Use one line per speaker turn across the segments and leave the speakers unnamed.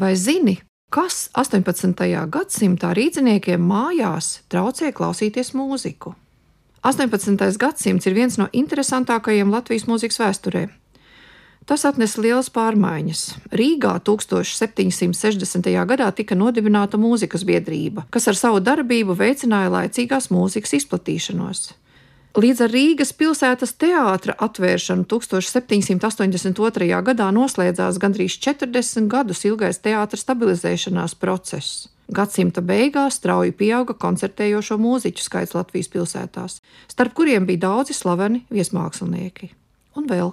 Vai zini, kas 18. gadsimtā rīzniekiem mājās traucēja klausīties mūziku? 18. gadsimts ir viens no interesantākajiem Latvijas mūzikas vēsturē. Tas atnesa lielas pārmaiņas. Rīgā 1760. gadā tika nodibināta mūzikas biedrība, kas ar savu darbību veicināja laicīgās mūzikas izplatīšanos. Līdz ar Rīgas pilsētas teātra atvēršanu 1782. gadā noslēdzās gandrīz 40 gadus ilgais teātras stabilizēšanās process. Gadsimta beigās strauji pieauga koncertējošo mūziķu skaits Latvijas pilsētās, starp kuriem bija daudzi slaveni viesmākslinieki. Un vēl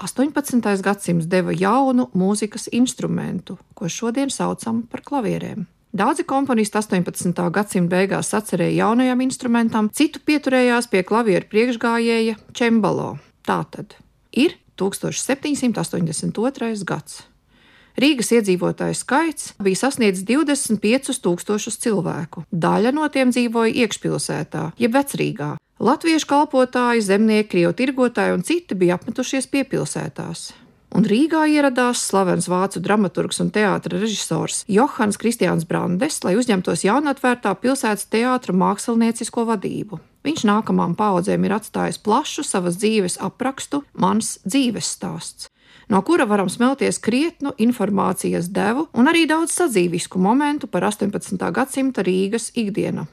18. gadsimts deva jaunu mūzikas instrumentu, ko šodien saucam par klavierēm. Daudzi komponisti 18. gadsimta beigās atcerēja jaunajam instrumentam, citu pieturējās pie klavieru priekšgājēja čembalo. Tātad ir 1782. gads. Rīgas iedzīvotāju skaits bija sasniedzis 25,000 cilvēku. Daļa no tiem dzīvoja iekšpilsētā, jeb vecrīgā. Latviešu kalpotāji, zemnieki, krievu tirgotāji un citi bija apmetušies piepilsētās un Rīgā ieradās slavens vācu dramaturgs un teātris režisors Johans Kristiāns Brandes, lai uzņemtos jaunatvērtā pilsētas teātra māksliniecisko vadību. Viņš nākamajām paudzēm ir atstājis plašu savas dzīves aprakstu, mans dzīves stāsts no kura varam smelties krietnu informācijas devu un arī daudz sadzīvisku momentu par 18. gadsimta Rīgas ikdienu.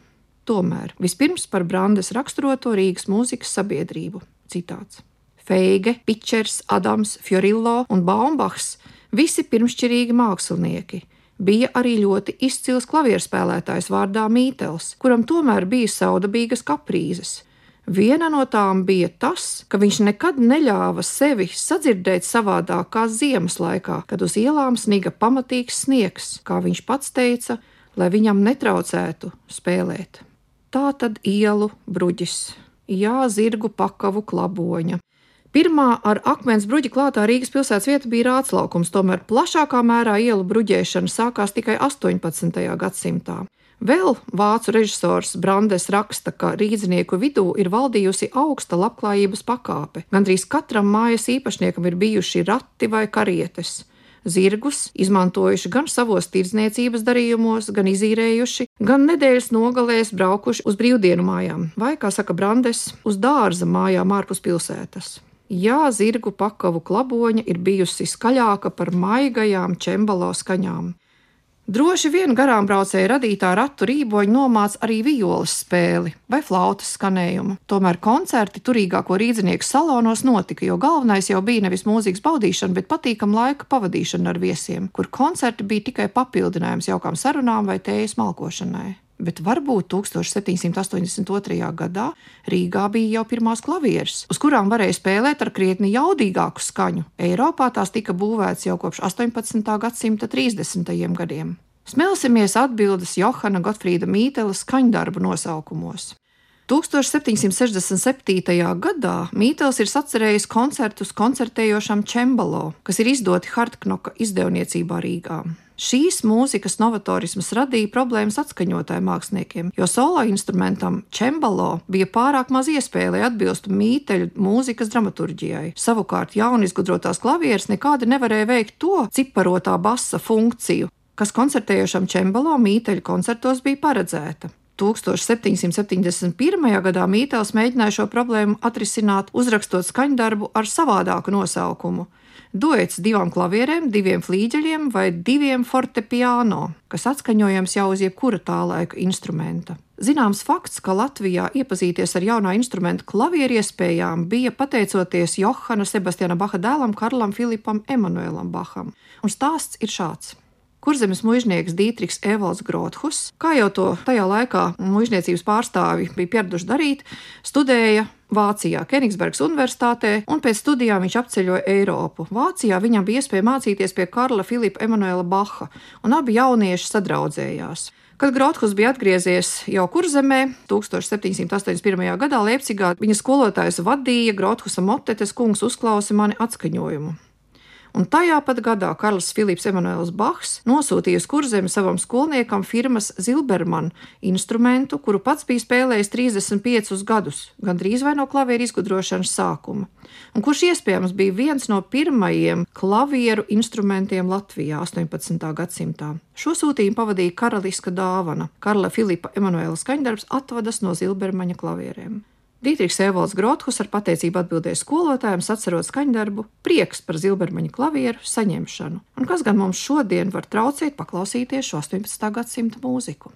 Tomēr vispirms par Brandes raksturoto Rīgas mūzikas sabiedrību. Citāts. Feige, Pičers, Adams, Fiorillo un Baumbachs - visi pirmšķirīgi mākslinieki. Bija arī ļoti izcils klavierspēlētājs vārdā Mītels, kuram tomēr bija saudabīgas kaprīzes. Viena no tām bija tas, ka viņš nekad neļāva sevi sadzirdēt savādāk kā ziemas laikā, kad uz ielām sniga pamatīgs sniegs, kā viņš pats teica, lai viņam netraucētu spēlēt. Tā tad ielu bruģis, jā, zirgu pakavu klaboņa, Pirmā ar akmens bruģi klātā Rīgas pilsētas vieta bija rātslaukums, tomēr plašākā mērā ielu bruģēšana sākās tikai 18. gadsimtā. Vēl vācu režisors Brandes raksta, ka rīznieku vidū ir valdījusi augsta labklājības pakāpe. Gandrīz katram mājas īpašniekam ir bijuši rati vai karietes. Zirgus izmantojuši gan savos tirdzniecības darījumos, gan izīrējuši, gan nedēļas nogalēs braukuši uz brīvdienu mājām, vai, kā saka Brandes, uz dārza mājām ārpus pilsētas. Jā, zirgu pakavu klaboņa ir bijusi skaļāka par maigajām čembalo skaņām. Droši vien garām braucēja radītā ratu rīboņa nomāca arī violas spēli vai flautas skanējumu. Tomēr koncerti turīgāko rīznieku salonos notika, jo galvenais jau bija nevis mūzikas baudīšana, bet patīkama laika pavadīšana ar viesiem, kur koncerti bija tikai papildinājums jaukām sarunām vai tējas malkošanai bet varbūt 1782. gadā Rīgā bija jau pirmās klavieres, uz kurām varēja spēlēt ar krietni jaudīgāku skaņu. Eiropā tās tika būvētas jau kopš 18. gadsimta 30. gadiem. Smelsimies atbildes Johana Gotfrīda Mītela skaņdarbu nosaukumos. 1767. gadā Mītels ir sacerējis koncertus koncertējošam Čembalo, kas ir izdoti Hartknoka izdevniecībā Rīgā. Šīs mūzikas novatorisms radīja problēmas atskaņotāju māksliniekiem, jo solo instrumentam čembalo bija pārāk maz iespēja, lai atbilstu mīteļu mūzikas dramaturģijai. Savukārt jaunizgudrotās klavieres nekādi nevarēja veikt to ciparotā basa funkciju, kas koncertējošam čembalo mīteļu koncertos bija paredzēta. 1771. gadā Mītels mēģināja šo problēmu atrisināt, uzrakstot skaņdarbu ar savādāku nosaukumu duets divām klavierēm, diviem flīģeļiem vai diviem fortepiano, kas atskaņojams jau uz jebkura tā laika instrumenta. Zināms fakts, ka Latvijā iepazīties ar jaunā instrumenta klavieru iespējām bija pateicoties Johana Sebastiana Baha dēlam Karlam Filipam Emanuēlam Baham, un stāsts ir šāds. Kurzemes mužnieks Dītriks Evalds Grothus, kā jau to tajā laikā mužniecības pārstāvi bija pieraduši darīt, studēja Vācijā, Kenigsbergas Universitātē, un pēc studijām viņš apceļoja Eiropu. Vācijā viņam bija iespēja mācīties pie Karla Filipa Emanuela Baha, un abi jaunieši sadraudzējās. Kad Grothus bija atgriezies jau kurzemē, 1781. gadā Leipzigā viņa skolotājs vadīja Grothusa motetes kungs uzklausa mani atskaņojumu. Un tajā pat gadā Karls Filips Emanuēls Bachs nosūtīja uz kurzemi savam skolniekam firmas Zilberman instrumentu, kuru pats bija spēlējis 35 gadus, gandrīz vai no klavieru izgudrošanas sākuma, un kurš iespējams bija viens no pirmajiem klavieru instrumentiem Latvijā 18. gadsimtā. Šo sūtījumu pavadīja karaliska dāvana. Karla Filipa Emanuēla skaņdarbs atvadas no Zilbermaņa klavierēm. Dītrihs Evalds Grothus ar pateicību atbildēja skolotājiem, atcerot skaņdarbu, prieks par zilbermaņa klavieru saņemšanu. Un kas gan mums šodien var traucēt paklausīties šo 18. gadsimta mūziku?